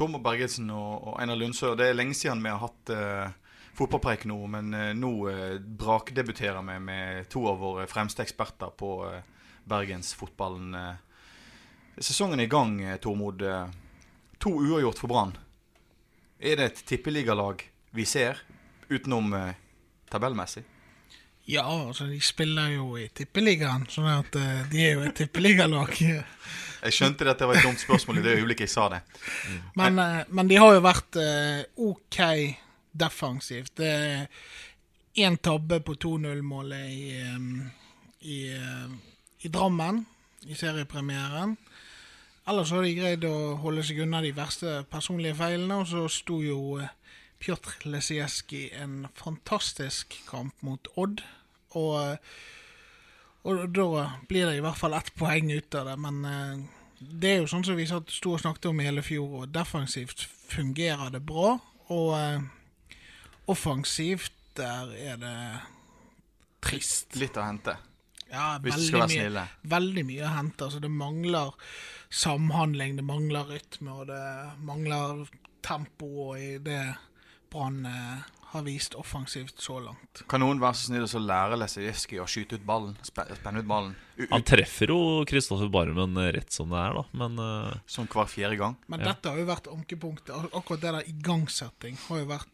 Tormod Bergesen og, og Einar Lundsø. Det er lenge siden vi har hatt uh, fotballpreik nå, men uh, nå uh, brakdebuterer vi med to av våre fremste eksperter på uh, bergensfotballen. Sesongen er i gang, Tormod. To uavgjort for Brann. Er det et tippeligalag vi ser, utenom tabellmessig? Ja, altså de spiller jo i Tippeligaen, sånn at uh, de er jo et tippeligalag. Jeg skjønte at det var et dumt spørsmål i det øyeblikket jeg sa det. Men, uh, men de har jo vært uh, OK defensivt. Det er én tabbe på 2-0-målet i, um, i, i Drammen, i seriepremieren. Ellers har de greid å holde seg unna de verste personlige feilene, og så sto jo Pjotr Lesieski en fantastisk kamp mot Odd. Og, og da blir det i hvert fall ett poeng ut av det. Men eh, det er jo sånn som vi satt- sto og snakket om i hele fjor, og defensivt fungerer det bra. Og eh, offensivt, der er det trist. Litt å hente. Ja, veldig mye, veldig mye å hente. Altså, det mangler samhandling, det mangler rytme, og det mangler tempo i det Brann eh, har vist offensivt så langt. Kan noen være så snill å lære Lesijevskij å skyte ut ballen? Spenne ut ballen? U Han treffer jo Kristoffer Barmen rett som det er, da. Men eh, som hver fjerde gang? Men Ja. dette har jo vært ankepunktet. Akkurat det der igangsetting har jo vært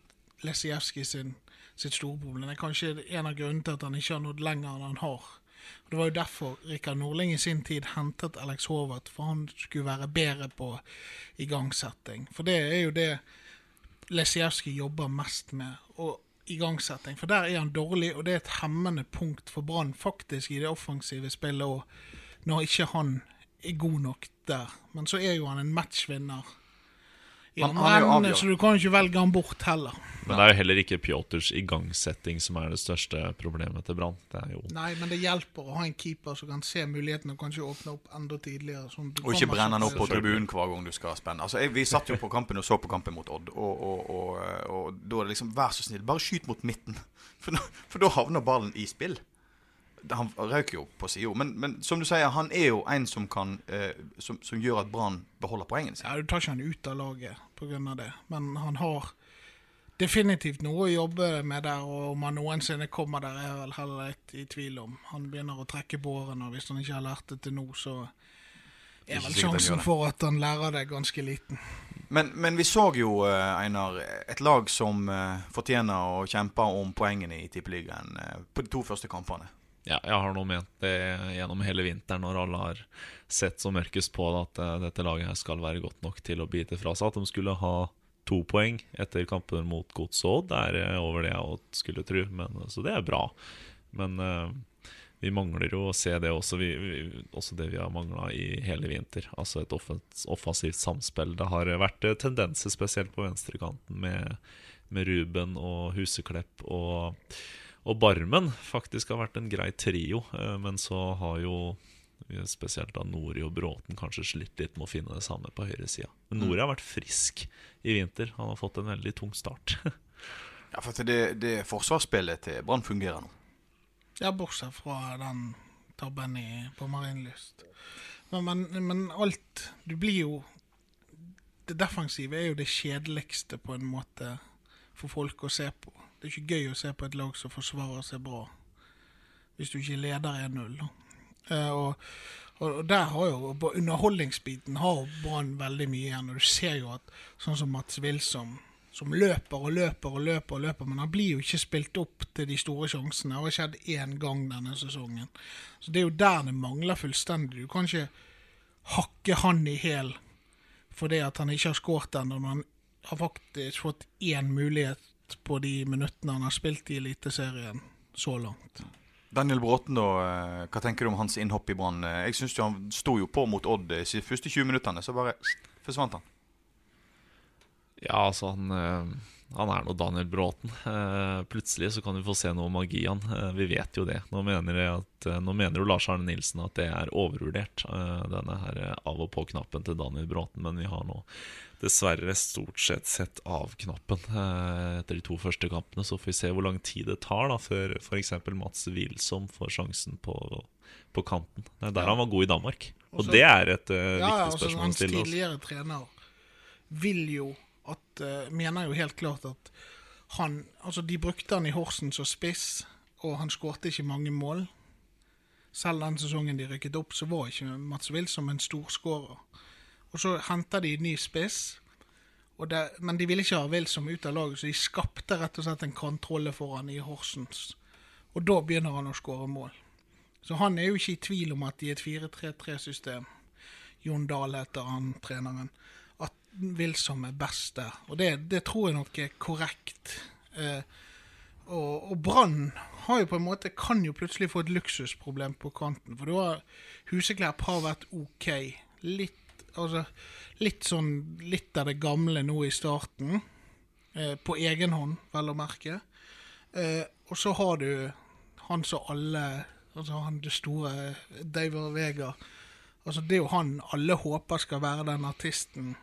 Lesijevskij sin, sitt store problem. Det er kanskje en av grunnene til at han ikke har nådd lenger enn han har. Og Det var jo derfor Rikard Norling i sin tid hentet Alex Håvard, for han skulle være bedre på igangsetting. For det er jo det Lesijevskij jobber mest med. Og igangsetting. For der er han dårlig, og det er et hemmende punkt for Brann faktisk i det offensive spillet òg, når ikke han er god nok der. Men så er jo han en matchvinner. I Han- han jo så du kan ikke velge han bort heller. Men det er jo heller ikke Pjotrs igangsetting som er det største problemet til Brann. Jo Nei, men det hjelper å ha en keeper som kan se mulighetene og kanskje åpne opp enda tidligere. Sånn du Og ikke brenne han opp på tribunen hver gang du skal spenne. Altså, jeg, Vi satt jo på kampen og så på kampen mot Odd, og, og, og, og da er det liksom Vær så snill, bare skyt mot midten. For, for da havner ballen i spill. Han røyk jo på sida, men, men som du sier, han er jo en som kan eh, som, som gjør at Brann beholder poengene sine. Ja, Du tar ikke han ut av laget pga. det, men han har definitivt noe å jobbe med der. Og om han noensinne kommer der, er jeg vel heller litt i tvil om. Han begynner å trekke på årene, og hvis han ikke har lært det til nå, så er vel sjansen for at han lærer det, ganske liten. Men, men vi så jo, eh, Einar, et lag som eh, fortjener å kjempe om poengene i Tippeligaen eh, på de to første kampene. Ja, jeg har nå ment det gjennom hele vinteren, når alle har sett så mørkest på det, at eh, dette laget her skal være godt nok til å bite fra seg. At de skulle ha to poeng etter kampen mot Gods Odd, er eh, over det jeg skulle tro. Men, eh, så det er bra. Men uh, vi mangler jo å se det også, vi, vi, også det vi har mangla i hele vinter. Altså et offensivt samspill. Det har vært tendenser, spesielt på venstrekanten, med, med Ruben og Huseklepp og og Barmen faktisk har vært en grei trio, eh, men så har jo eh, spesielt da Nori og Bråten kanskje slitt litt med å finne det samme på høyresida. Men Nori har vært frisk i vinter. Han har fått en veldig tung start. Ja, for det, det forsvarsspillet til Brann fungerer nå. Ja, bortsett fra den tabben i, på Marienlyst. Men, men, men alt Du blir jo Det defensive er jo det kjedeligste på en måte for folk å se på. Det er ikke gøy å se på et lag som forsvarer seg bra, hvis du ikke leder 1-0. Eh, og, og, der har jo på underholdningsbiten har Brann veldig mye igjen. Og du ser jo at sånn som Mats Wilsom som løper og løper og løper, og løper, men han blir jo ikke spilt opp til de store sjansene. Det har skjedd én gang denne sesongen. Så det er jo der det mangler fullstendig. Du kan ikke hakke han i hæl fordi at han ikke har skåret ennå, når han har faktisk fått én mulighet på de minuttene han har spilt i Eliteserien så langt. Daniel Bråten, da, eh, hva tenker du om hans innhopp i Brann? Eh, Jeg syns han sto jo på mot Odd de første 20 minuttene, så bare forsvant han. Ja, altså, han, eh, han er nå Daniel Bråten. Eh, plutselig så kan vi få se noe magi han. Eh, vi vet jo det. Nå mener, at, eh, nå mener jo Lars Arne Nilsen at det er overvurdert, denne her eh, av og på-knappen til Daniel Bråten. Men vi har nå dessverre stort sett sett av-knappen etter de to første kampene. Så får vi se hvor lang tid det tar da før f.eks. Mats Wilsom får sjansen på, på kanten. Det er der han var god i Danmark. Og Også- det er et Ja, ja, viktig spørsmål å hans stille. altså. tidligere trener vil jo at eh, Mener jo helt klart at han Altså, de brukte han i Horsen som spiss, og han skårte ikke mange mål. Selv den sesongen de rykket opp, så var ikke Mats Wilsom en storskårer. Og så henta de ny spiss, det, men de ville ikke ha Wilsom ut av laget, så de skapte rett og slett en kantrolle for han i Horsens. Og da begynner han å skåre mål. Så han er jo ikke i tvil om at i et 4-3-3-system Jon Dahl heter han treneren. At Wilsom er best der. Og det, det tror jeg nok er korrekt. Eh, og og Brann har jo på en måte kan jo plutselig få et luksusproblem på kanten. For har Huseklepp har vært OK. Litt, altså, litt sånn litt av det gamle nå i starten. Eh, på egen hånd, vel å merke. Eh, og så har du han som alle Altså han det store Daver Vega. Altså Det er jo han alle håper skal være den artisten.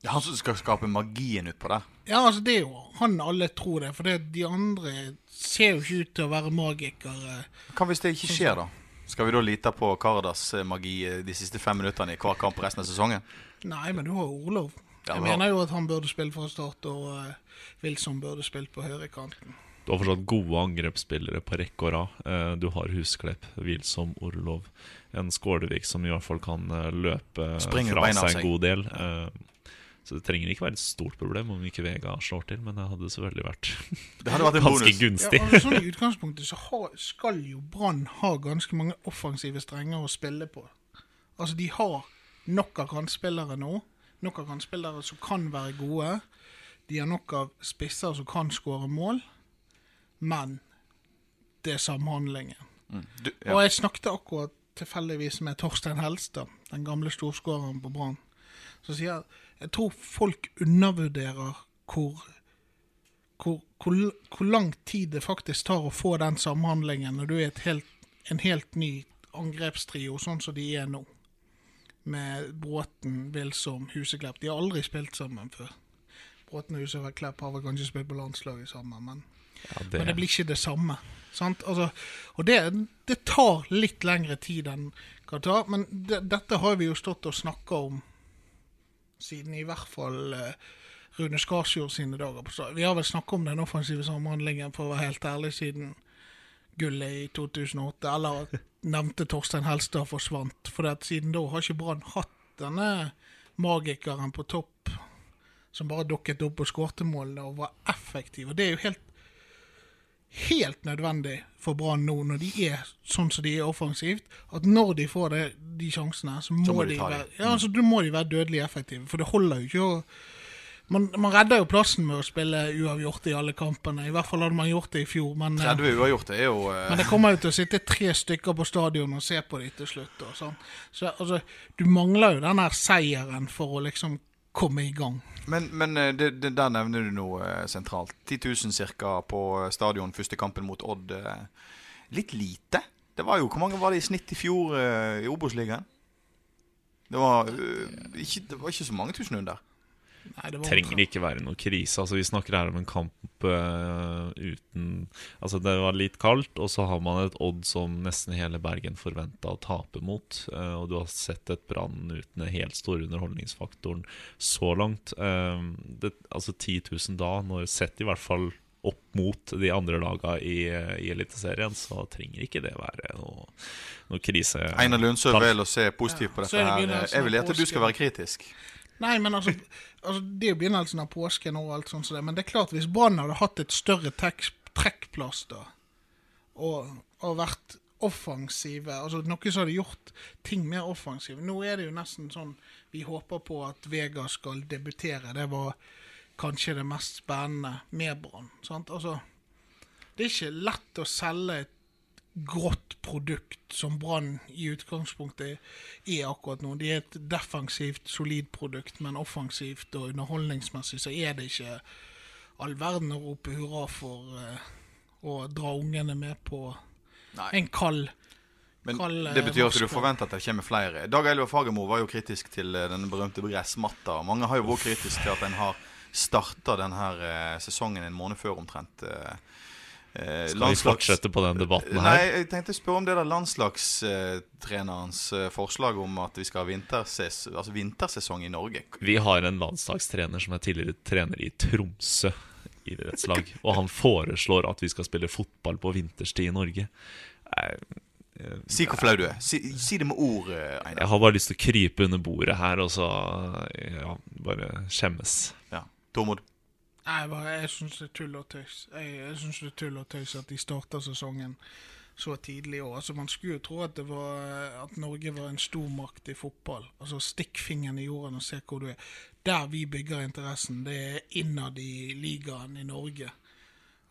Det er han som skal skape magien utpå der. Ja, altså Det er jo han alle tror det. For det, de andre ser jo ikke ut til å være magikere. Hva hvis det ikke skjer, da? Skal vi da lite på Karadas eh, magi eh, de siste fem minuttene i hver kamp resten av sesongen? Nei, men du har jo Orlov. Ja, Jeg men- mener jo at han burde spille fra start, og uh, Wilson burde spilt på høyrekanten. Du har fortsatt gode angrepsspillere på rekke og rad. Eh, Du har Husklepp, Wilsom, Orlov. En Skålevik som i hvert fall kan løpe Springer fra seg en god del. Eh, Så det trenger ikke være et stort problem om ikke Vega slår til, men det hadde selvfølgelig vært Det hadde vært en ganske bonus. gunstig. Ja, altså, sånn I utgangspunktet så har, skal jo Brann ha ganske mange offensive strenger å spille på. Altså, de har nok av kantspillere nå. Nok av kantspillere som kan være gode. De har nok av spisser som kan skåre mål. Men det er samhandlingen. Du, Og jeg snakket akkurat tilfeldigvis med Torstein Helstad, den gamle storskåreren på Brann. Så sier jeg jeg tror folk undervurderer hvor, hvor, hvor, hvor lang tid det faktisk tar å få den samhandlingen når du er helt, en helt ny angrepstrio, sånn som de er nå. Med Bråten, Wilsom, Huseklepp. De har aldri spilt sammen før. Bråten og Huseklepp har vel kanskje spilt på landslaget sammen, men Ja, men det blir ikke det samme. Sant? Altså, og det, det tar litt lengre tid enn Qatar, det tar. Men det, dette har vi jo stått og snakka om siden i hvert fall eh, Rune Skarsjord sine dager. på stadion. Vi har vel snakka om den offensive samhandlingen, for å være helt ærlig, siden gullet i 2008. Eller nevnte Torstein Helstad forsvant. For siden da har ikke Brann hatt denne magikeren på topp som bare dukket opp og skårte målene og var effektiv. Og det er jo helt helt nødvendig for Brann nå, når de er sånn som de er offensivt, at når de får det, de sjansene, så må, Så må de de, være, ja, altså, må de være dødelig effektive. For det holder jo ikke å man, man redder jo plassen med å spille uavgjort i alle kampene. I hvert fall hadde man gjort det i fjor. Men, eh, 30 uavgjort det er jo uh... men det kommer jo til å sitte tre stykker på stadion og se på dem til slutt. Og sånn. Så altså, du mangler jo den her seieren for å liksom komme i gang. Men, men eh, det, det, der nevner du noe eh, sentralt. 10 000 ca. på stadion første kampen mot Odd. eh, Litt lite. Det var jo, Hvor mange var det i snitt i fjor i Obos-ligaen? Det, det var ikke så mange tusen under. Nei, det trenger ikke være noe krise. Altså, vi snakker her om en kamp uh, uten Altså, det var litt kaldt, og så har man et Odd som nesten hele Bergen forventa å tape mot. Uh, og du har sett et Brann uten den helt store underholdningsfaktoren så langt. Uh, det, altså 10 000 da, når sett i hvert fall opp mot de andre laga i, i Eliteserien, så trenger ikke det være noe, noe krise. Einar Lundsø vel velger å se positivt på dette. er her. Jeg vil at du skal være kritisk. Nei, men altså, altså Det er jo begynnelsen av påsken og alt sånt. Men det er klart, hvis Brann hadde hatt et større trekk, trekkplass da, og, og vært offensive altså Noe som hadde gjort ting mer offensive. Nå er det jo nesten sånn vi håper på at Vega skal debutere. Det var kanskje det mest spennende med Brann. Altså, det er ikke lett å selge et grått produkt som Brann i utgangspunktet er akkurat nå. De er et defensivt, solid produkt, men offensivt og underholdningsmessig så er det ikke all verden å rope hurra for uh, å dra ungene med på Nei. en kald Men kald, det betyr at du forventer at det kommer flere. Dag Eilif Fagermo var jo kritisk til eh, den berømte gressmatta. Mange har jo vært kritiske til at en har starta denne eh, sesongen en måned før omtrent. Eh, eh, Skal vi fortsette på den debatten her? Nei, jeg tenkte å spørre om det der landslagstrenerens eh, forslag om at vi skal ha vinterses altså vintersesong i Norge. Vi har en landslagstrener som er tidligere trener i Tromsø idrettslag. Og han foreslår at vi skal spille fotball på vinterstid i Norge. Eh, Si hvor flau du er. Si, si det med ord, eh, Einar. Jeg har bare lyst til å krype under bordet her og så ja, bare skjemmes. Ja. Tormod? Nei, bare- jeg syns det er tull og tøys. Jeg, jeg synes det er tull og tøys at de starter sesongen så tidlig i år. Altså, man skulle jo tro at, var, at Norge var en stormakt i fotball. Altså, Stikk fingeren i jorden og se hvor du er. Der vi bygger interessen, det er innad i ligaen i Norge.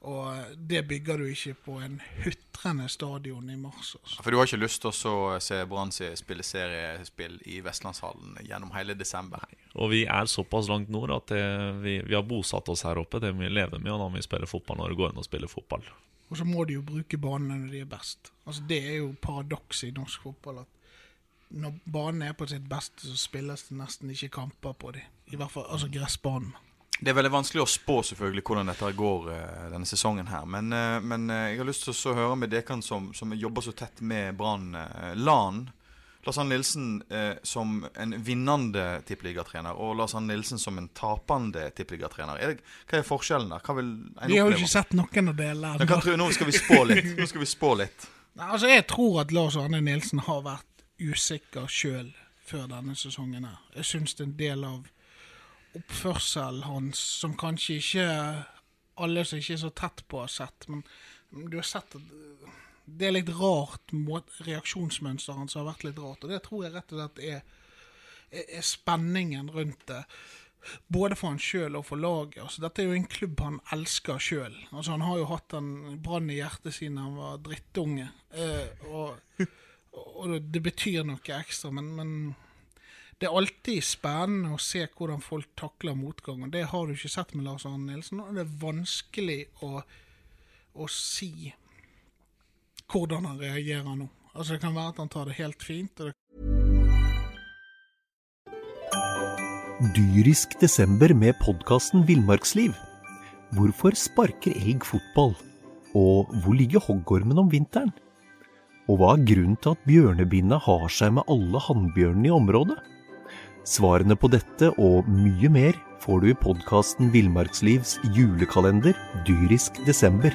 Og det bygger du ikke på en hutrende stadion i mars. Også. For du har ikke lyst til å se Brann spille seriespill i Vestlandshallen gjennom hele desember? Og vi er såpass langt nord at det, vi, vi har bosatt oss her oppe. Det må vi leve med, og da må vi spille fotball når det går an å spille fotball. Og så må de jo bruke banene når de er best. Altså Det er jo paradokset i norsk fotball at når banen er på sitt beste, så spilles det nesten ikke kamper på dem. I hvert fall altså gressbanen. Det er veldig vanskelig å spå selvfølgelig hvordan dette går eh, denne sesongen her. Men, eh, men eh, jeg har lyst til å høre med dere som, som jobber så tett med Brann. LAN. Lars Arne Nilsen eh, som en vinnende tippeligatrener og Lars Arne Nilsen som en tapende tippeligatrener. Er Hva er forskjellen der? Vi har jo ikke sett noen av delene. Men Nå skal vi spå litt. Nå skal vi spå litt. Nei, altså Jeg tror at Lars Arne Nilsen har vært usikker sjøl før denne sesongen. her. Jeg syns det er en del av oppførselen hans som kanskje ikke alle som ikke er så tett på, har sett. Men du har sett at det er litt rart. Reaksjonsmønsteret hans har vært litt rart. Og det tror jeg rett og slett er, er spenningen rundt det. Både for han sjøl og for laget. Altså, dette er jo en klubb han elsker sjøl. Altså, han har jo hatt en brann i hjertet siden han var drittunge. Eh, og, og det betyr noe ekstra, men, men det er alltid spennende å se hvordan folk takler motgang. og Det har du ikke sett med Lars Arne Nilsen. Og det er vanskelig å, å si hvordan han reagerer nå. Altså Det kan være at han tar det helt fint. og det Dyrisk desember med podkasten Villmarksliv. Hvorfor sparker elg fotball? Og hvor ligger hoggormen om vinteren? Og hva er grunnen til at bjørnebinna har seg med alle hannbjørnene i området? Svarene på dette og mye mer får du i podkasten Villmarkslivs julekalender Dyrisk desember,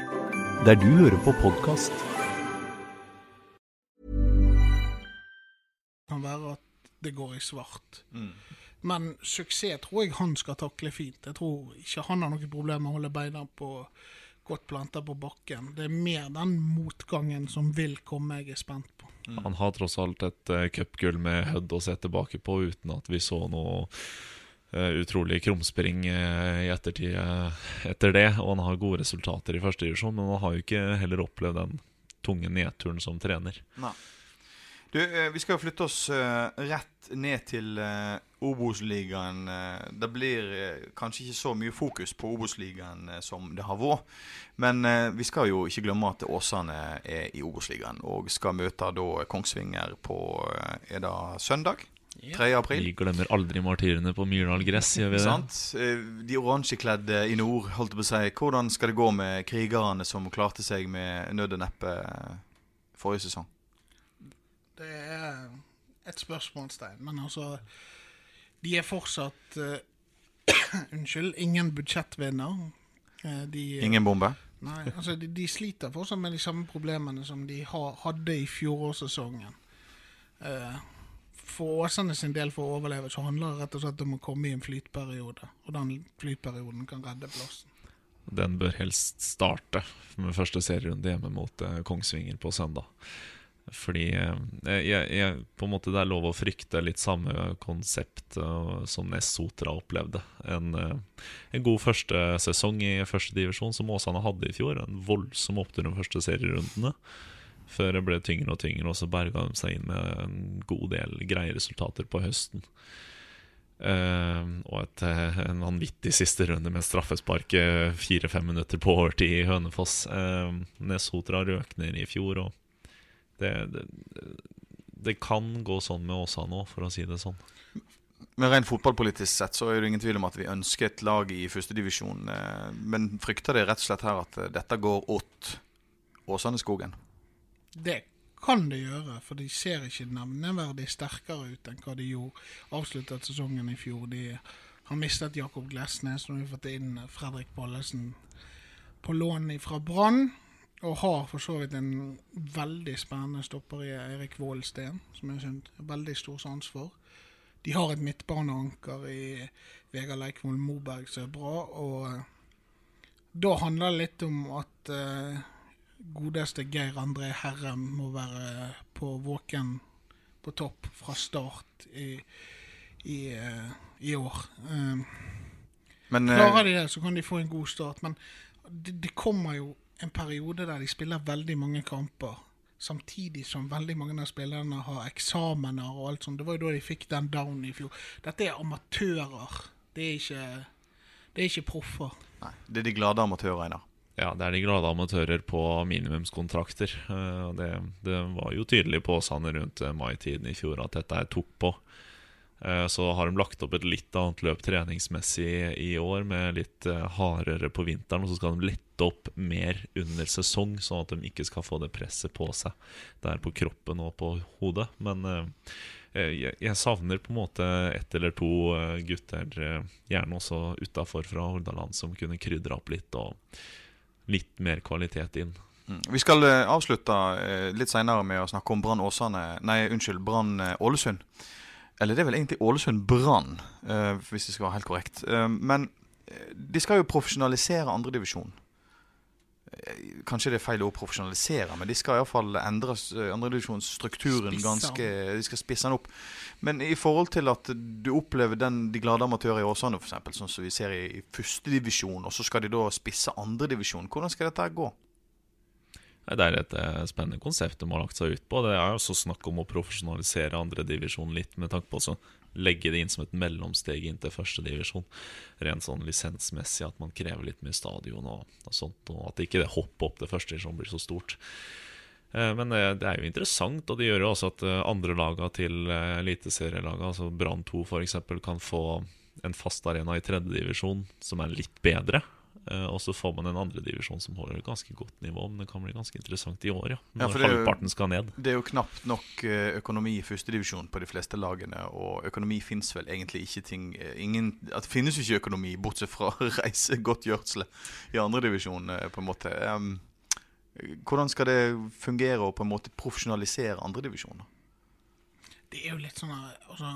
der du hører på podkast. Det kan være at det går i svart. Men suksess tror jeg han skal takle fint. Jeg tror ikke han har noe problem med å holde beina på godt planta på bakken. Det er mer den motgangen som vil komme, jeg er spent på. Han har tross alt et uh, cupgull med Hødd å se tilbake på, uten at vi så noe uh, utrolig krumspring uh, i ettertid uh, etter det. Og han har gode resultater i første divisjon, men han har jo ikke heller opplevd den tunge nedturen som trener. Nei. Du, vi skal jo flytte oss rett ned til uh, Obos-ligaen. eh, det blir eh, kanskje ikke så mye fokus på Obos-ligaen eh, som det har vært. Men vi skal jo ikke glemme at Åsane er i Obos-ligaen og skal møte da Kongsvinger på er det søndag? 3. april. Vi glemmer aldri martyrene på Myrdal gress, gjør vi det? Sant? De oransjekledde i nord, holdt jeg på å si. Hvordan skal det gå med krigerne som klarte seg med nød og neppe forrige sesong? Det er et spørsmålstegn, men altså De er fortsatt eh, Unnskyld, ingen budsjettvinner. Eh, de, Ingen bombe? Nei, altså de, de sliter fortsatt med de samme problemene som de ha, hadde i fjorårssesongen. Eh, for Åsane sin del for å overleve, så handler det rett og slett om å komme i en flytperiode. Og den flytperioden kan redde plassen. Den bør helst starte med første serierunde hjemme mot eh, Kongsvinger på søndag. Fordi eh, jeg, jeg, på en måte det er lov å frykte litt samme konsept eh, som Nessotra opplevde. En, eh, en god første sesong i førstedivisjon som Åsane hadde i fjor. En voldsom opptur de første serierundene. Før det ble tyngre og tyngre, og så berga de seg inn med en god del greie resultater på høsten. Uh, og et, en vanvittig siste runde med straffespark fire-fem minutter på overtid i Hønefoss. Uh, Nesotra røk ned i fjor, og det, det, det kan gå sånn med Åsa nå, for å si det sånn. Men Rent fotballpolitisk sett så er det ingen tvil om at vi ønsker et lag i førstedivisjon. Men frykter det rett og slett her at dette går åt Åsane-skogen? Det kan det gjøre, for de ser ikke nevneverdig sterkere ut enn hva de gjorde avsluttet sesongen i fjor. De har mistet Jakob Glesnes, og de har fått inn Fredrik Bollesen på lån fra Brann. Og har for så vidt en veldig spennende stopper i Eirik Vålsten, som jeg er veldig stor sans for. De har et midtbaneanker i Vegard Leikvoll Moberg som er bra. Og da handler det litt om at uh, godeste Geir André Herrem må være på våken på topp fra start i, i, uh, i år. Uh, men, klarer de det, så kan de få en god start. Men det, det, kommer jo en periode der de spiller veldig mange kamper. Samtidig som veldig mange av spillerne har eksamener og alt sånt. Det var jo da de fikk den down i fjor. Dette er amatører. Det er ikke, det er ikke proffer. Nei, Det er de glade amatører, Einar. Ja, det er de glade amatører på minimumskontrakter. Eh, det, det var jo tydelig på Åsane rundt eh, maitiden i fjor at dette tok på. Eh, så har de lagt opp et litt annet løp treningsmessig i år, med litt hardere på vinteren. Og så skal de lette opp mer under sesong, sånn at de ikke skal få det presset på seg der på kroppen og på hodet. Men jeg savner på en måte ett eller to gutter, gjerne også utafor fra Hordaland, som kunne krydra opp litt. og litt mer kvalitet inn. Mm. Vi skal avslutte litt seinere med å snakke om Brann Ålesund. Eller det er vel egentlig Ålesund Brann, hvis det skal være helt korrekt. men de skal jo profesjonalisere andredivisjon. Kanskje det er feil å profesjonalisere, men de skal iallfall endre andredivisjonsstrukturen ganske De skal spisse den opp. Men i forhold til at du opplever den, de glade amatører i Åsane, f.eks., sånn som vi ser i, i førstedivisjon, og så skal de da spisse andredivisjon, hvordan skal dette gå? Det er et eh, spennende konsept de har lagt seg ut på. Det er også snakk om å profesjonalisere andredivisjon litt, med tanke på å legge det inn som et mellomsteg inn til førstedivisjon. Rent sånn lisensmessig, at man krever litt mye stadion og, og sånt. Og at ikke det hoppet opp til førstedivisjon blir så stort. Eh, men det, det, er jo interessant, og det gjør jo også at eh, andre laga til eliteserielaga, altså Brann 2 f.eks., kan få en fast arena i tredjedivisjon som er litt bedre. Eh, og så får man en andredivisjon som holder et ganske godt nivå. Men det kan bli ganske interessant i år, ja. Når ja, halvparten skal ned. Det er jo knapt nok eh, økonomi i førstedivisjon på de fleste lagene. Og økonomi fins vel egentlig ikke ting eh, ingen, Det finnes jo ikke økonomi, bortsett fra reisegodtgjørelse i andredivisjon, på en måte. Hvordan skal det fungere å på en måte profesjonalisere andredivisjoner? Det er jo litt sånn altså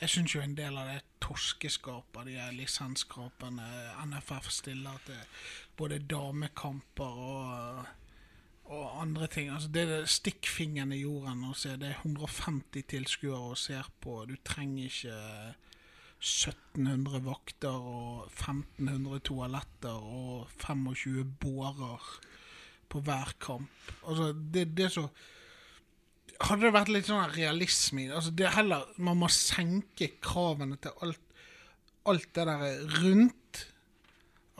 jeg syns jo en del av det torskeskapet, de lisenskapene NFF stiller til både damekamper og, og andre ting altså Det er stikkfingeren i jorden å se. Det er 150 tilskuere og ser på. Du trenger ikke 1700 vakter og 1500 toaletter og 25 bårer på hver kamp. Altså, det, det er så hadde det vært litt sånn realisme i altså det heller, Man må senke kravene til alt, alt det der rundt.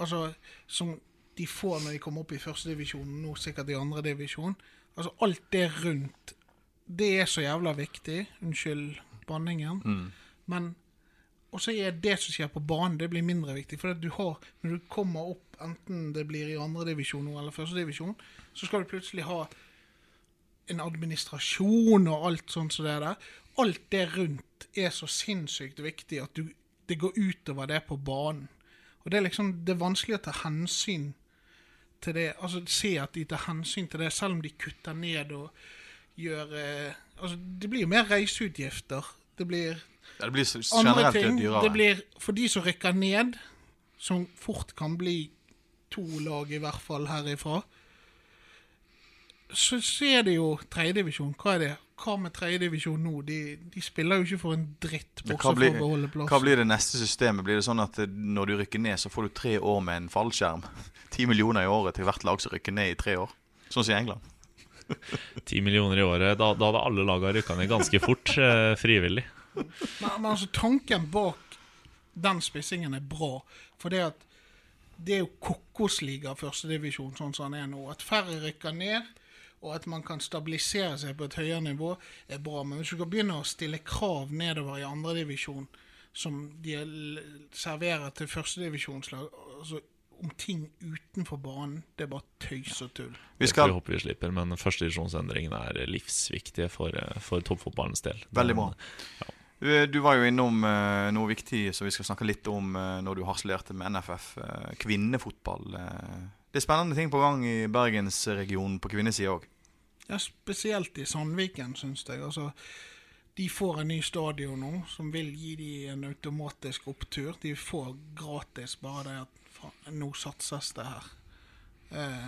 Altså som de får når de kommer opp i førstedivisjon, nå sikkert i andredivisjon. Altså alt det rundt. Det er så jævla viktig. Unnskyld banningen. Mm. Men og så er det som skjer på banen, det blir mindre viktig. For du har, når du kommer opp, enten det blir i andredivisjon eller førstedivisjon, så skal du plutselig ha en administrasjon og alt sånt som det der. Alt det rundt er så sinnssykt viktig at du, det går utover det på banen. Og det er liksom det er vanskelig å ta hensyn til det. Altså se at de tar hensyn til det, selv om de kutter ned og gjør eh, Altså, det blir jo mer reiseutgifter. Det blir Ja, det blir andre ting. dyrere. Det blir for de som rykker ned, som fort kan bli to lag i hvert fall herifra. Så, ser er det jo tredjedivisjon. Hva er det? Hva med tredjedivisjon nå? De, de spiller jo ikke for en dritt, Hva blir, for å beholde hva blir det neste systemet? Blir det sånn at eh, når du rykker ned, så får du tre år med en fallskjerm? Ti millioner i året til hvert lag som rykker ned i tre år? Sånn som i England. Ti millioner i året. Da, da hadde alle laga rykka ned ganske fort, eh, frivillig. Men, men altså, tanken bak den spissingen er bra. For det at det er jo kokosliga førstedivisjon sånn som den er nå. At færre rykker ned, og at man kan stabilisere seg på et høyere nivå, er bra. Men hvis du kan begynne å stille krav nedover i andredivisjon, som de serverer til førstedivisjonslag altså, om ting utenfor banen, det er bare tøys og tull. Vi skal får vi vi slipper, men førstedivisjonsendringene er livsviktige for, eh, for toppfotballens del. Veldig bra. Men, Du, du var jo innom eh, noe viktig som vi skal snakke litt om eh, når du harselerte med NFF. eh, kvinnefotball. Det er spennende ting på gang i bergensregionen på kvinnesida òg. Ja, spesielt i Sandviken, syns jeg. Altså, de får en ny stadion nå som vil gi dem en automatisk opptur. De får gratis bare det at nå satses det her. Eh,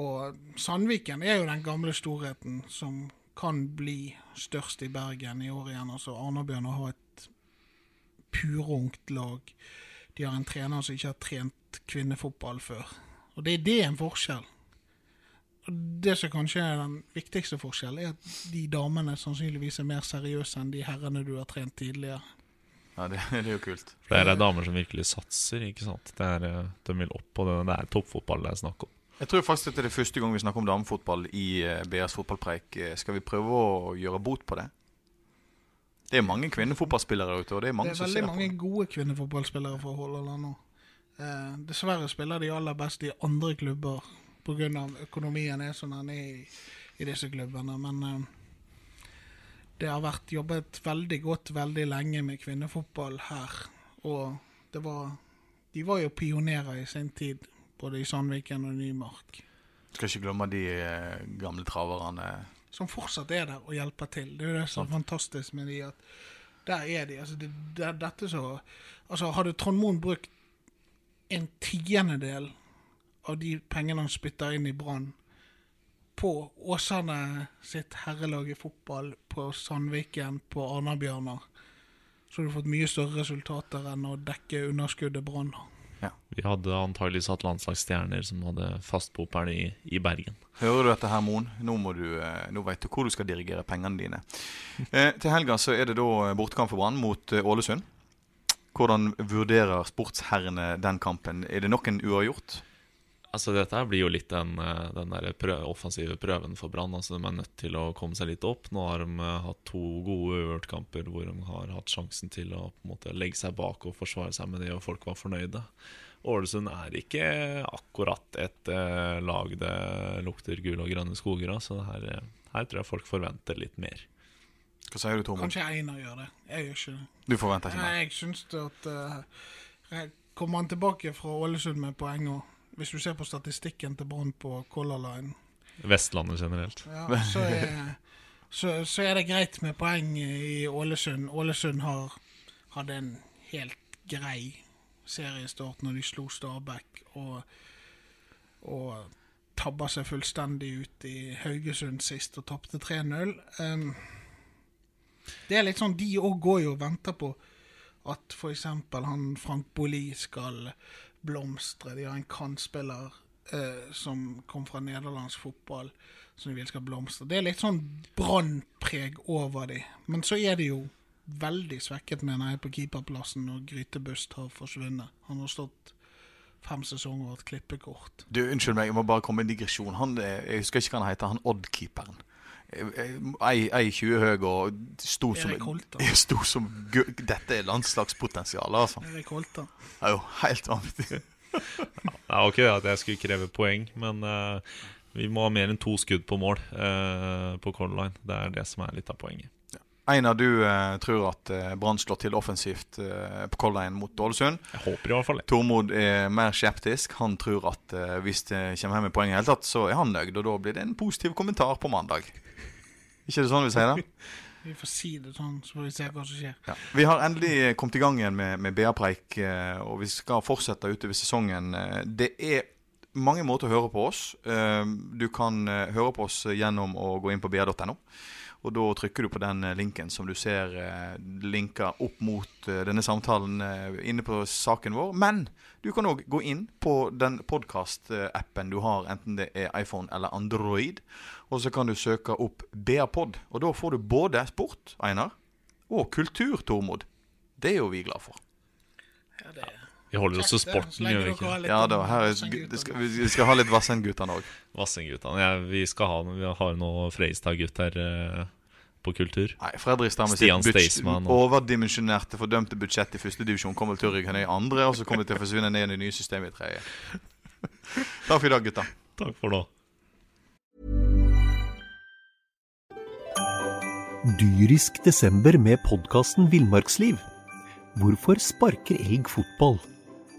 og Sandviken er jo den gamle storheten som kan bli størst i Bergen i år igjen. Altså Arna-Bjørnar har et purungt lag. De har en trener som ikke har trent kvinnefotball før. Og det, det er en forskjell. Og det som kanskje er den viktigste forskjellen, er at de damene sannsynligvis er mer seriøse enn de herrene du har trent tidligere. Ja, det, det er jo kult. For det er damer som virkelig satser, ikke sant. Det er, eh, de vil opp på det. Det er toppfotball det er snakk om. Jeg tror faktisk det er det første gang vi snakker om damefotball i eh, BS fotballpreik. Eh, Skal vi prøve å gjøre bot på det? Det er mange kvinnefotballspillere ute, og det er mange det er veldig mange gode kvinnefotballspillere fra Hordaland nå. Eh, dessverre spiller de aller best i andre klubber pga. økonomien er som den er i, i disse klubbene. Men eh, det har vært jobbet veldig godt veldig lenge med kvinnefotball her. Og det var De var jo pionerer i sin tid, både i Sandviken og Nymark. Skal ikke glemme de eh, gamle traverne. som fortsatt er der og hjelper til. Det er jo det som er fantastisk med de, at der er de. Altså, det, det, dette så Altså, hadde Trond Moen brukt en tiendedel av de pengene han spytter inn i Brann, på Åsane sitt herrelag i fotball, på Sandviken, på Arna-Bjørnar, så hadde du fått mye større resultater enn å dekke underskuddet Brann har. Vi hadde antageligvis hatt landslagsstjerner som hadde fast i, i Bergen. Hører du dette her, Moen? Nå, du, eh, nå vet du hvor du skal dirigere pengene dine. Eh, til helga så er det da bortekamp for Brann mot eh, Ålesund. Hvordan vurderer sportsherrene den kampen? Er det nok en uavgjort? Altså Dette blir jo litt den, eh, den der prø offensive prøven for Brann. Altså De er nødt til å komme seg litt opp. Nå har de eh, hatt to gode uavgjort-kamper hvor de har hatt sjansen til å måte legge seg bak og forsvare seg med det, og folk var fornøyde. Ålesund er ikke akkurat et eh, lag det lukter gule og grønne skoger av, så her, her tror jeg folk forventer litt mer. Hva sier du, Tormod? Kanskje Einar gjør det. Jeg gjør ikke det. Du forventer ikke mer? jeg syns at uh, Kommer han tilbake fra Ålesund med poeng, òg? hvis du ser på statistikken til Brann på Color Line, Vestlandet generelt. ja, så, er, så, så er det greit med poeng i Ålesund. Ålesund har, hadde en helt grei seriestart når de slo Stabæk, og, og tabba seg fullstendig ut i Haugesund sist og tapte 3-0. Um, det er litt sånn, De òg går jo og venter på at f.eks. han Frank Bolli skal blomstre. De har en kantspiller eh, som kom fra nederlandsk fotball, som de vil skal blomstre. Det er litt sånn brannpreg over de. Men så er de jo veldig svekket, mener jeg, på keeperplassen når Grytebust har forsvunnet. Han har stått fem sesonger og et klippekort. Du, Unnskyld meg, jeg må bare komme med en digresjon. Han, eh, jeg husker ikke hva han heter, han Odd-keeperen. Ei, ei 20 høy og sto som, Erik Holte. Jeg sto som Dette er landslagspotensial, altså. Erik Holta. Det er jo helt vanvittig. Det var ikke det at jeg skulle kreve poeng, men uh, vi må ha mer enn to skudd på mål uh, på Color Line. Det er det som er litt av poenget. Einar, du uh, tror at uh, Brann slår til offensivt uh, på Color mot Ålesund. Jeg håper i hvert fall det. Tormod er mer skeptisk. Han tror at hvis det kommer hjem med poeng i hele tatt, så er han nøyd, og da blir det en positiv kommentar på mandag. Ikke det sånn vi sier det? Vi får si det sånn, så får vi se hva som skjer. Ja. Vi har endelig kommet i gang igjen med, med BA-preik, eh, og vi skal fortsette utover sesongen. Eh, Det er mange måter å høre på oss. Eh, Du kan høre på oss gjennom å gå inn på ba.no. Og da trykker du på den eh, linken som du ser linka opp mot eh, denne samtalen eh, inne på saken vår. Men du kan òg gå inn på den podkast-appen du har, enten det er iPhone eller Android. Og så kan du søke opp BA-pod. Og da får du både sport, Einar, og kultur, Tormod. Det er jo vi glad for. Vi holder oss til sporten, gjør vi ikke? Ja da, her vi, skal, vi skal ha litt Vassendguttene òg. Vassendgutane. Ja, vi skal ha vi har noe Freistad-gutter eh, på kultur. Nei, Fredrikstad med Stian sitt overdimensjonerte, fordømte budsjett i første divisjon kommer til å rykke ned i andre, og så kommer det til å forsvinne ned i det nye systemet i tredje. Takk for i dag, gutta. Takk for nå. Dyrisk desember med podkasten Villmarksliv. Hvorfor sparker elg fotball?